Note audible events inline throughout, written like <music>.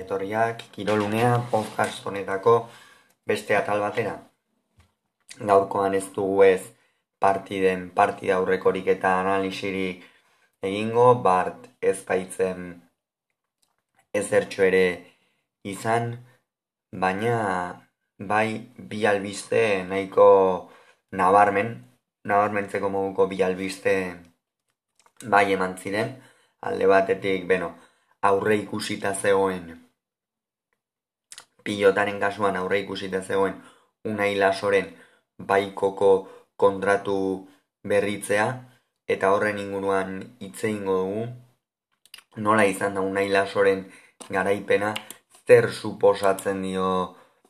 etorriak Kirolunea podcast honetako beste atal batera. Gaurkoan ez dugu ez partiden partida aurrekorik eta analisirik egingo, bart ez baitzen ezertxo ere izan, baina bai bi albiste nahiko nabarmen, nabarmentzeko moduko bi albiste bai eman ziren, alde batetik, beno, aurre ikusita zegoen pilotaren kasuan aurre ikusita zegoen unai lasoren baikoko kontratu berritzea eta horren inguruan hitze ingo dugu. Nola izan da unai lasoren garaipena? Zer suposatzen dio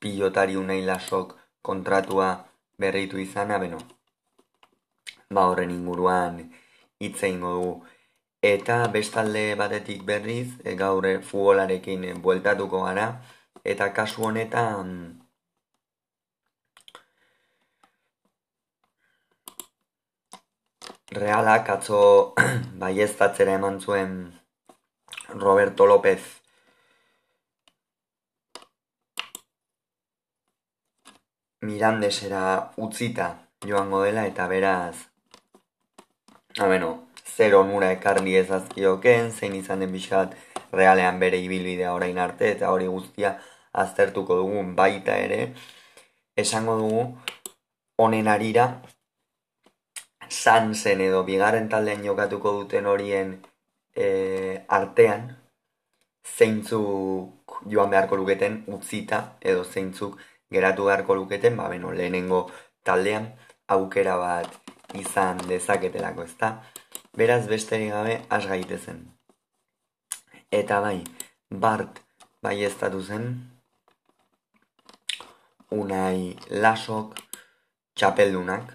pilotari unai lasok kontratua berritu izana? Beno ba horren inguruan hitze ingo dugu. Eta bestalde batetik berriz, e, gaur e, futbolarekin bueltatuko gara, eta kasu honetan realak atzo <clears throat> baiestatzera eman zuen Roberto López. Mirandesera utzita joango dela eta beraz, ah, bueno, zer onura ekarri ezazkioken, zein izan den bisat realean bere ibilbidea orain arte, eta hori guztia aztertuko dugun baita ere, esango dugu honen arira, sanzen edo bigarren taldean jokatuko duten horien e, artean, zeintzuk joan beharko luketen utzita, edo zeintzuk geratu beharko luketen, ba beno, lehenengo taldean aukera bat izan dezaketelako, ezta? Beraz besterik gabe has gaitezen. Eta bai, Bart bai estatu zen, unai lasok txapeldunak,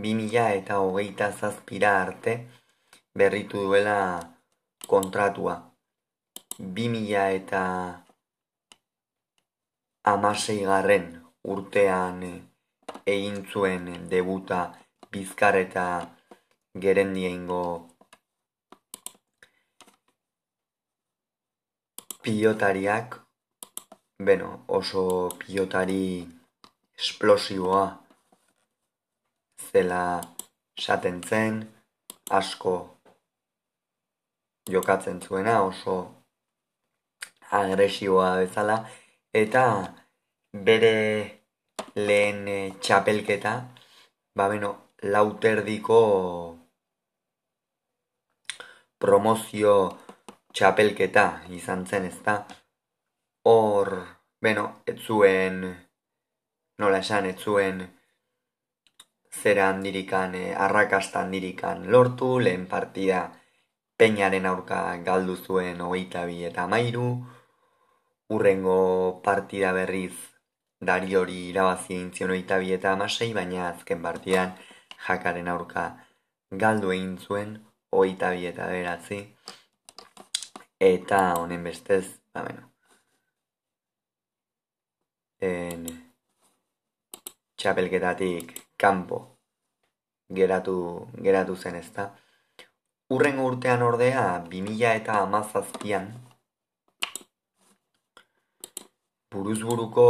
bi eta hogeita zazpira arte berritu duela kontratua. Bi eta amasei garren urtean egin zuen debuta bizkar eta gerendiengo pilotariak, beno, oso pilotari esplosiboa zela saten zen, asko jokatzen zuena, oso agresiboa bezala, eta bere lehen txapelketa, ba beno, lauterdiko promozio txapelketa izan zen ezta. Hor, beno, ez zuen, nola esan, ez zuen zera handirikan, eh, arrakasta handirikan lortu, lehen partida peinaren aurka galdu zuen hogeita bi eta mairu, urrengo partida berriz dari hori irabazi egin hogeita bi eta amasei, baina azken partidan jakaren aurka galdu egin zuen oita bi eta beratzi. Eta honen bestez, ba, bueno. En txapelketatik kanpo geratu, geratu zen ezta. Urren urtean ordea, 2000 eta amazazpian, buruzburuko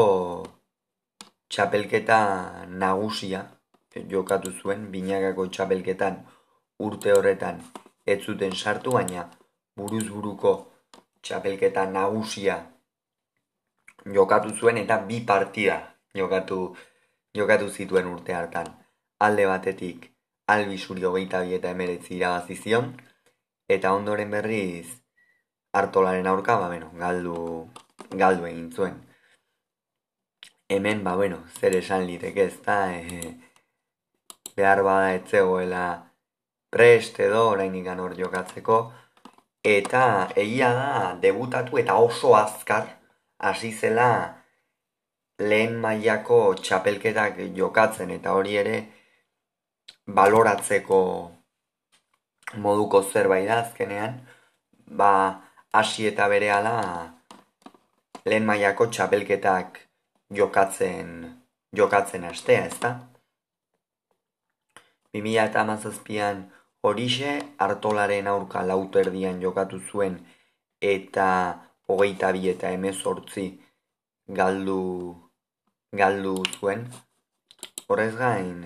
txapelketa nagusia jokatu zuen, binagako txapelketan urte horretan ez zuten sartu baina buruz buruko txapelketa nagusia jokatu zuen eta bi partida jokatu jokatu zituen urte hartan. Alde batetik albi zuri hogeita bi eta emeretzi irabazi zion eta ondoren berriz hartolaren aurka, ba, bueno, galdu, galdu egin zuen. Hemen, ba, bueno, zer esan liteke ez da, e, behar bada etzegoela prest edo orainik hor jokatzeko eta egia da debutatu eta oso azkar hasi zela lehen mailako txapelketak jokatzen eta hori ere baloratzeko moduko zerbait da azkenean ba hasi eta berehala lehen mailako txapelketak jokatzen jokatzen astea, ezta? 2017an Horixe hartolaren aurka lauterdian jokatu zuen eta hogeita bi eta emezortzi galdu, galdu zuen. Horrez gain,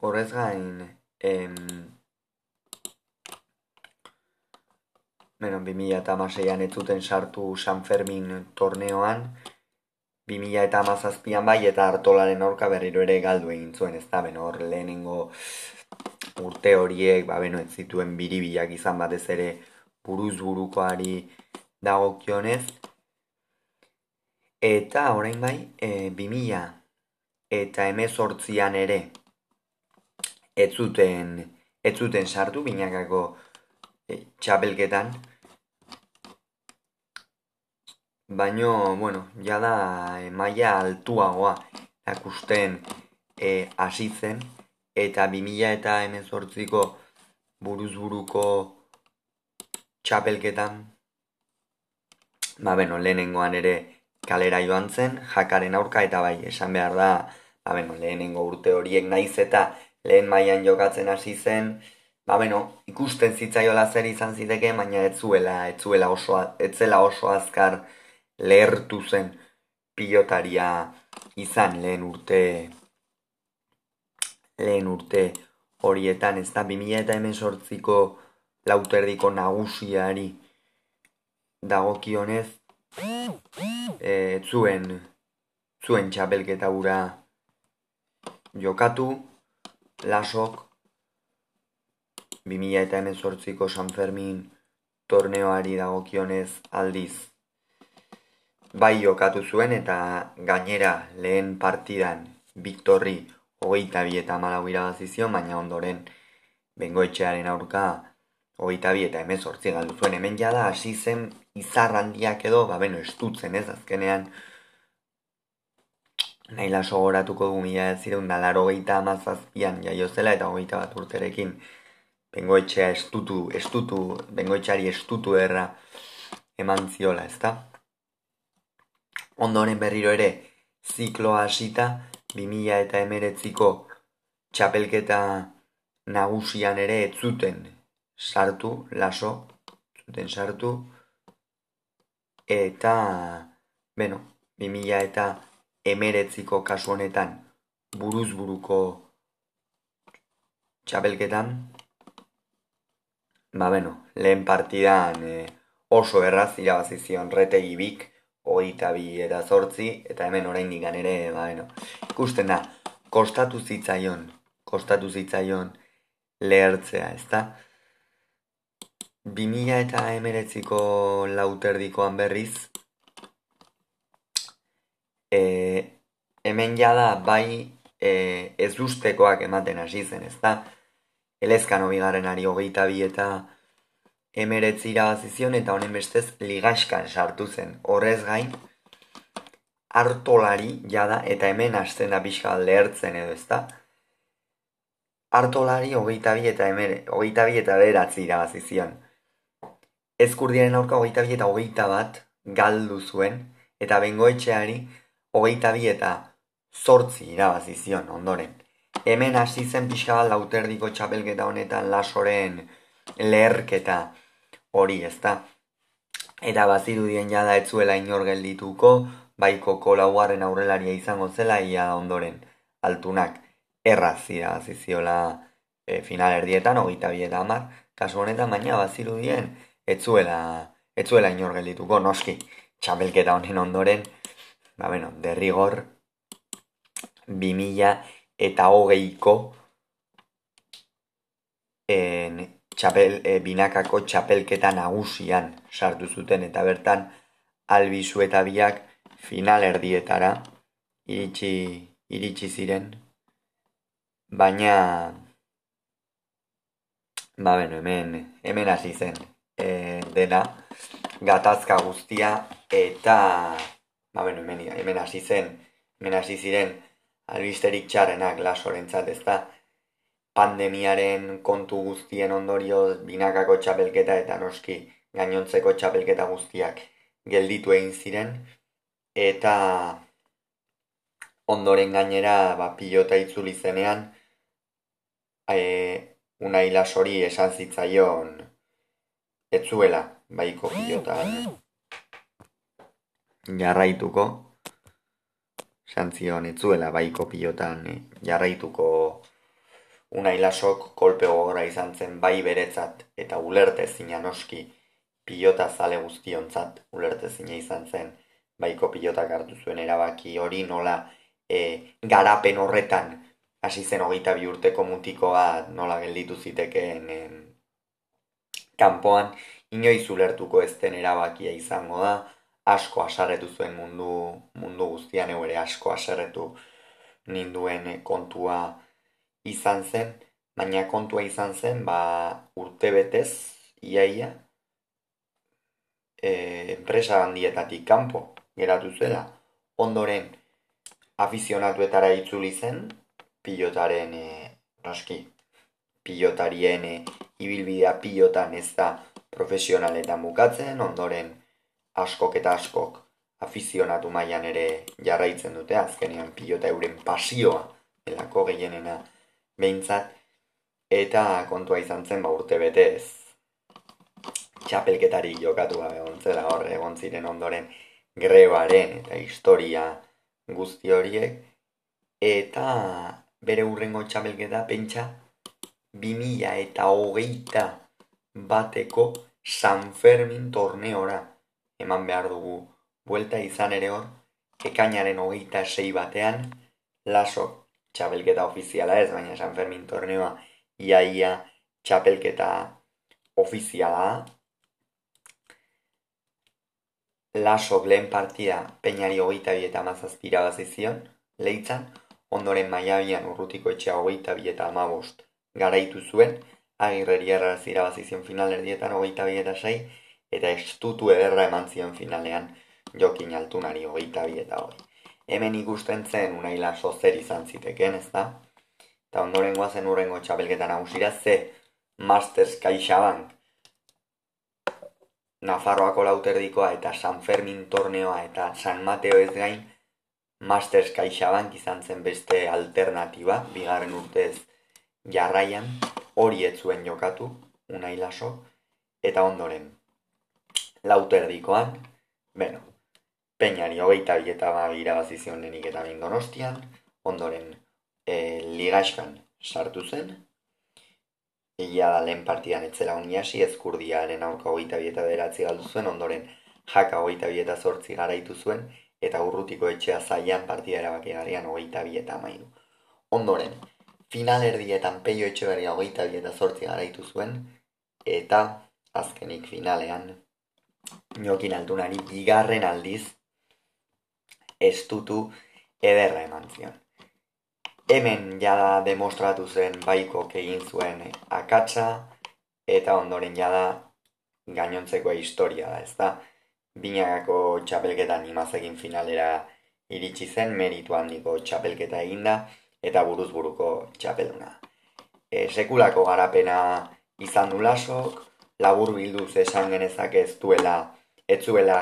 horrez gain, em, Beno, 2000 eta amaseian ez zuten sartu San Fermin torneoan, 2000 eta amazazpian bai eta hartolaren aurka berriro ere galdu egin zuen, ez da, beno, hor lehenengo urte horiek, ba, beno, ez zituen biribilak izan batez ere buruz burukoari dagokionez. Eta orain bai, e, 2000 eta emezortzian ere ez zuten, ez zuten sartu binakako e, txapelketan, Baino, bueno, ja da e, maila altuagoa akusten e, hasi zen eta 2000 eta hemezortziko buruz buruko txapelketan ba, beno, lehenengoan ere kalera joan zen, jakaren aurka eta bai, esan behar da, ba, beno, lehenengo urte horiek naiz eta lehen mailan jokatzen hasi zen, ba, beno, ikusten zitzaiola zer izan ziteke, baina ez zuela, ez zuela oso, ez zela oso azkar, lehertu zen pilotaria izan lehen urte lehen urte horietan ez da 2000 eta hemen lauterdiko nagusiari dagokionez e, zuen zuen txapelketa ura jokatu. Lasok 2000 eta hemen San Fermin torneoari dagokionez aldiz bai jokatu zuen eta gainera lehen partidan Victorri hogeita bi eta malau irabazizion, baina ondoren bengoetxearen aurka hogeita bi eta emez hortzi galdu zuen. Hemen jada hasi zen izar handiak edo, ba beno, estutzen ez, azkenean nahi laso goratuko du mila ez ziren da geita amazazpian jaio zela eta hogeita bat urterekin bengoetxea estutu, estutu, bengoetxeari estutu erra eman ziola, ez da? ondoren berriro ere zikloa hasita 2000 eta emeretziko txapelketa nagusian ere ez zuten sartu, laso, zuten sartu, eta, beno, 2000 eta emeretziko kasu honetan buruz buruko txapelketan, ba, beno, lehen partidan eh, oso erraz irabazizion retegi bik, hogeita bi eta zortzi, eta hemen orain digan ere, ba, bueno, ikusten da, kostatu zitzaion, kostatu zitzaion lehertzea, ez da? Bimila eta emeretziko lauterdikoan berriz, e, hemen jada bai e, ez ustekoak ematen hasi zen, ez da? Elezkano bigarren ari hogeita bi eta emeretzi irabazizion eta honen bestez ligaskan sartu zen. Horrez gain, hartolari jada eta hemen hasten da pixka lehertzen edo ezta. Hartolari hogeita bi eta emere, hogeita bi eta beratzi irabazizion. Ezkurdiaren aurka hogeita bi eta hogeita bat galdu zuen eta bengoetxeari hogeita bi eta zortzi irabazizion ondoren. Hemen hasi zen pixka bat lauterdiko txapelketa honetan lasoren leherketa hori ez da. Eta bazirudien jada ez zuela inor geldituko, baiko kolauaren aurrelaria izango zela ia ondoren altunak erraz ziziola e, final erdietan, hogeita bieta amar, kasu honetan baina bazirudien ez zuela, ez zuela inor geldituko, noski, txapelketa honen ondoren, ba bueno, derrigor, bimila eta hogeiko en, txapel, e, binakako txapelketa nagusian sartu zuten eta bertan albizu eta biak final erdietara iritsi, iritsi ziren. Baina ba beno hemen hemen hasi zen e, dena gatazka guztia eta ba beno hemen, hemen hasi zen hemen hasi ziren albisterik txarrenak lasorentzat ez da pandemiaren kontu guztien ondorioz binakako txapelketa eta noski gainontzeko txapelketa guztiak gelditu egin ziren. Eta ondoren gainera ba, pilota itzuli zenean e, una hilasori esan zitzaion etzuela baiko pilotan jarraituko. Esan etzuela baiko pilotan jarraituko una hilasok kolpe gogora izan zen bai beretzat eta ulerte zina noski pilota zale guztionzat ulerte zina izan zen. Baiko pilotak hartu zuen erabaki hori nola e, garapen horretan hasi zen hogeita bi urteko mutikoa nola gelditu zitekeen en, kanpoan. Inoiz ulertuko ez den erabakia izango da. Asko asarretu zuen mundu mundu guztian ere asko asarretu ninduen kontua izan zen baina kontua izan zen ba urte betez iaia e, enpresa handietatik kanpo geratu zela. Ondoren afizionatuetara itzuli zen pilotaren e, noski pilotarien e, ibilbidea pilotan ez da profesionaletan bukatzen ondoren askok eta askok afizionatu mailan ere jarraitzen dute. Azkenean pilota euren pasioa delako gehienena behintzat eta kontua izan zen ba urte betez txapelketari jokatu gabe ontzela horre egon ziren ondoren grebaren eta historia guzti horiek. Eta bere urrengo txapelketa pentsa bimila eta hogeita bateko San Fermin torneora eman behar dugu. Buelta izan ere hor ekainaren hogeita sei batean laso txapelketa ofiziala ez baina San Fermin torneoa iaia txapelketa ofiziala. Lasok lehen partida peinari hogeita bi eta amazazpira bazizion, lehitzan, ondoren maiabian urrutiko etxea hogeita bi eta amabost garaitu zuen, agirreri erraz irabazizion final erdietan hogeita bi eta sei, eta estutu ederra eman zion finalean jokin altunari hogeita bi eta hori. Hemen ikusten zen unai laso zer izan ziteken, ez da? Eta ondoren guazen urrengo txapelketan agusira, ze Masters CaixaBank Nafarroako lauterdikoa eta San Fermin torneoa eta San Mateo ez gain Masters CaixaBank izan zen beste alternatiba, bigarren urtez jarraian, hori ez zuen jokatu, unai laso, eta ondoren lauterdikoan, bueno, peinari hogeita eta ba irabazizion lehenik eta donostian, ondoren e, ligaxkan sartu zen, Egia da lehen partidan etzela uniasi, ezkurdiaren aurka hogeita bieta beratzi galdu zuen, ondoren jaka hogeita bieta zortzi garaitu zuen, eta urrutiko etxea zaian partida erabaki garian hogeita bieta maidu. Ondoren, final erdietan peio etxe berria hogeita bieta zortzi garaitu zuen, eta azkenik finalean, niokin altunari bigarren aldiz, estutu ederra eman zion hemen jada demostratu zen baiko egin zuen akatsa eta ondoren jada gainontzeko historia da, ezta? Binagako txapelketa animazekin finalera iritsi zen meritu handiko txapelketa eginda eta buruz buruko txapelduna. E, sekulako garapena izan du lasok, labur bilduz esan genezak ez duela, ez zuela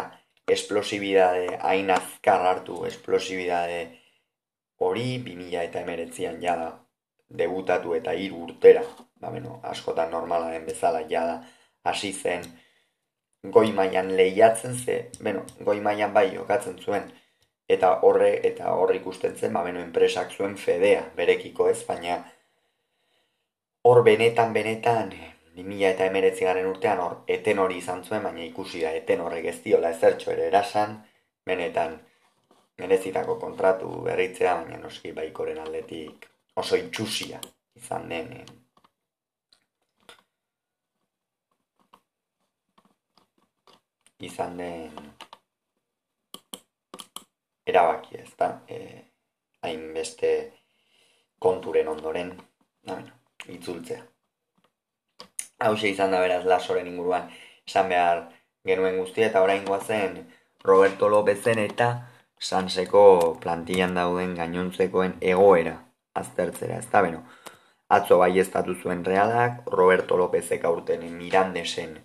esplosibidade, hain azkar hartu esplosibidade hori bi mila eta emeretzian jada debutatu eta hiru urtera, ba, bueno, askotan normala den bezala jada hasi zen goi mailan lehiatzen ze, bueno, goi mailan bai jokatzen zuen. Eta horre eta horre ikusten zen, ba, bueno, enpresak zuen fedea berekiko ez, baina hor benetan benetan bi mila eta emeretzi urtean hor eten hori izan zuen, baina ikusi da eten horrek ez diola ezertxo ere erasan, benetan merezitako kontratu berritzea, baina noski baikoren aldetik oso itxusia izan den. Izan den erabaki ez da, e, hainbeste konturen ondoren, bueno, itzultzea. Hau izan da beraz lasoren inguruan esan behar genuen guztia eta orain zen Roberto Lopezen eta sanseko plantillan dauden gainontzekoen egoera aztertzera, ez da beno. Atzo bai zuen realak, Roberto Lópezek aurten Mirandesen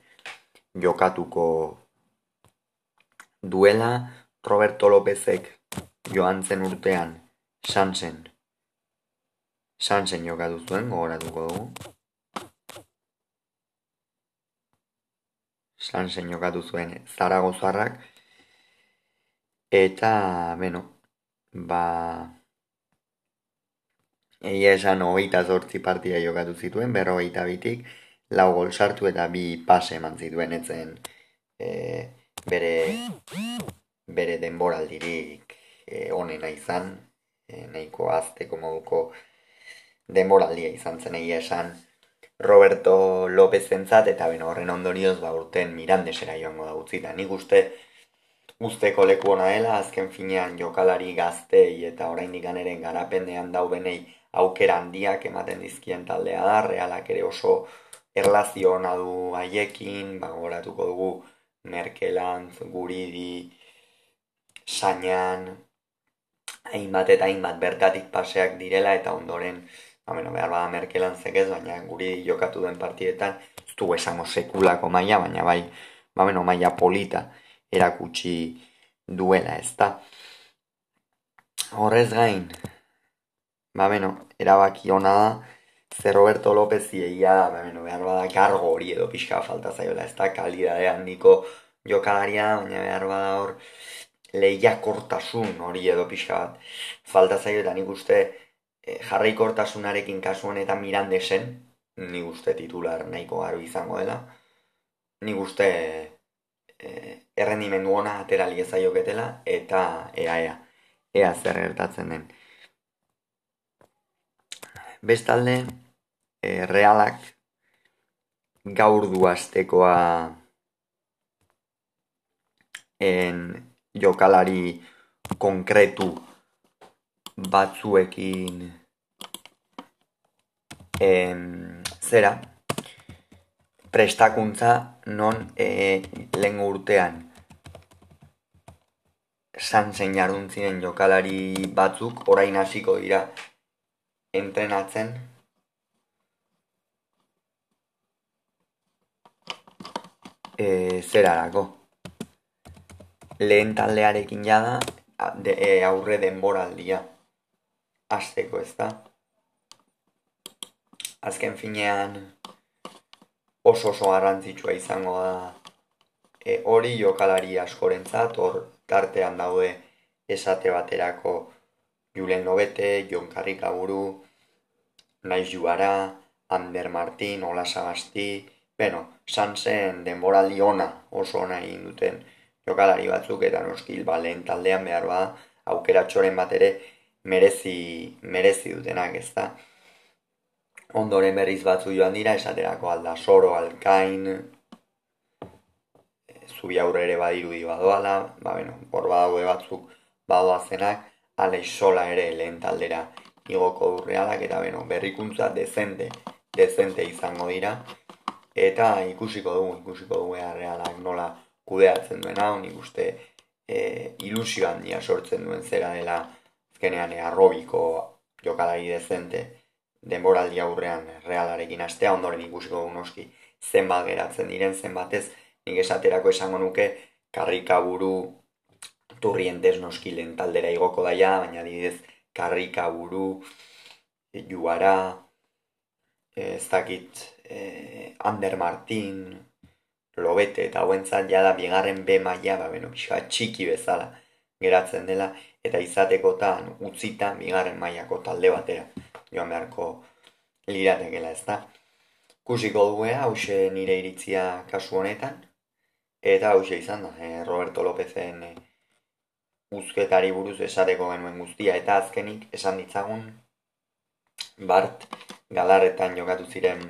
jokatuko duela, Roberto Lópezek joan zen urtean Sansen Sansen jokatu zuen, gogoratuko dugu. Sansen jokatu zuen Zaragozarrak. Eta, beno, ba... Egia esan hogeita zortzi partia jokatu zituen, berrogeita bitik, lau gol sartu eta bi pase eman zituen etzen e, bere, bere denboraldirik e, onena izan, e, nahiko azteko moduko denboraldia izan zen egia esan Roberto López zentzat, eta beno horren ondorioz ba urten mirandesera joango da utzita. Nik uste usteko leku ona dela, azken finean jokalari gaztei eta oraindik ere garapendean daudenei aukera handiak ematen dizkien taldea da, realak ere oso erlazio hona du haiekin, ba, goratuko dugu Merkelantz, Guridi, Sainan, hainbat eta hainbat bertatik paseak direla eta ondoren, ba, bueno, behar bada Merkelantzek ez, baina Guridi jokatu den partietan, ez du esango sekulako maila, baina bai, ba, bueno, maila polita erakutsi duela, ez da. Horrez gain, ba, beno, erabaki ona da, ze Roberto López zieia, ba, beno, behar bada gargo hori edo pixka falta zaiola, ez da, kalidade handiko jokalaria, baina behar bada hor, lehiakortasun hori edo pixka bat falta zaio, eta nik uste jarraikortasunarekin kasu honetan mirandesen, nik uste titular nahiko garo izango dela, nik uste e, errendimendu ona aterali ezaioketela, eta ea, ea, ea zer gertatzen den. Bestalde e, realak gaur du en jokalari konkretu batzuekin en, zera prestakuntza non e, lehen urtean. Santzen jaruntzien jokalari batzuk orain hasiko dira entrenatzen. E, zerarako? Lehen taldearekin jada de, e, aurre denboraldia azteko ez da azken finean oso oso garrantzitsua izango da e, hori jokalari askorentzat hor tartean daude esate baterako Julen Lobete, Jon Karrikaburu, Naiz Juara, Ander Martin, Ola Sagasti, beno, Sansen denboraldi ona oso ona egin duten jokalari batzuk eta noskil ba, lehen taldean behar ba, aukera txoren bat ere merezi, merezi dutenak ez da. Ondoren berriz batzu joan dira, esaterako alda soro, alkain, zubi aurre ere badirudi badoala, ba, bueno, hor badaude batzuk badoazenak, Aleix sola ere lehen taldera igoko du realak eta beno, berrikuntza dezente, dezente izango dira. Eta ikusiko dugu, ikusiko dugu ea realak nola kudeatzen duen hau, nik uste e, ilusio handia sortzen duen zera dela azkenean arrobiko jokalari dezente denboraldi aurrean realarekin astea, ondoren ikusiko dugu noski zenbat geratzen diren, zenbatez nik esaterako esango nuke karrikaburu turrientes noskilen taldera igoko daia, baina didez karrika buru, juara, eh, ez dakit, eh, Ander Martin, lobete eta hauentzat jada bigarren B maila, ba, beno, txiki bezala geratzen dela, eta izatekotan utzita bigarren mailako talde batera, joan beharko liratekela ez da. Kusiko dugu hause nire iritzia kasu honetan, eta hause izan da, eh, Roberto Lopezen eh, uzketari buruz esareko genuen guztia. Eta azkenik esan ditzagun Bart galarretan jokatu ziren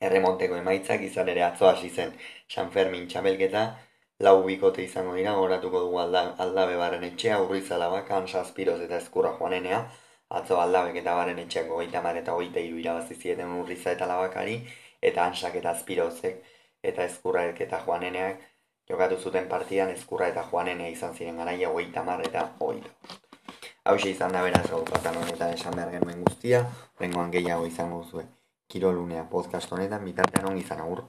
erremonteko emaitzak izan ere atzo hasi zen San Fermin txabelketa lau bikote izango dira goratuko dugu alda, aldabe barren etxea urriz alabakan saspiroz eta eskurra joanenea atzo aldabek eta barren etxeak gogeita mar eta gogeita iru irabazizieten urriza eta labakari eta ansak eta azpirozek eta eskurra eta joaneneak jokatu zuten partidan ezkurra eta joanenea izan ziren garaia hogeita mar eta hogeita. Hau izan da beraz gaukatan honetan esan behar genuen guztia, rengoan gehiago izango zuen kirolunea podcast honetan, bitartean ongi izan agur.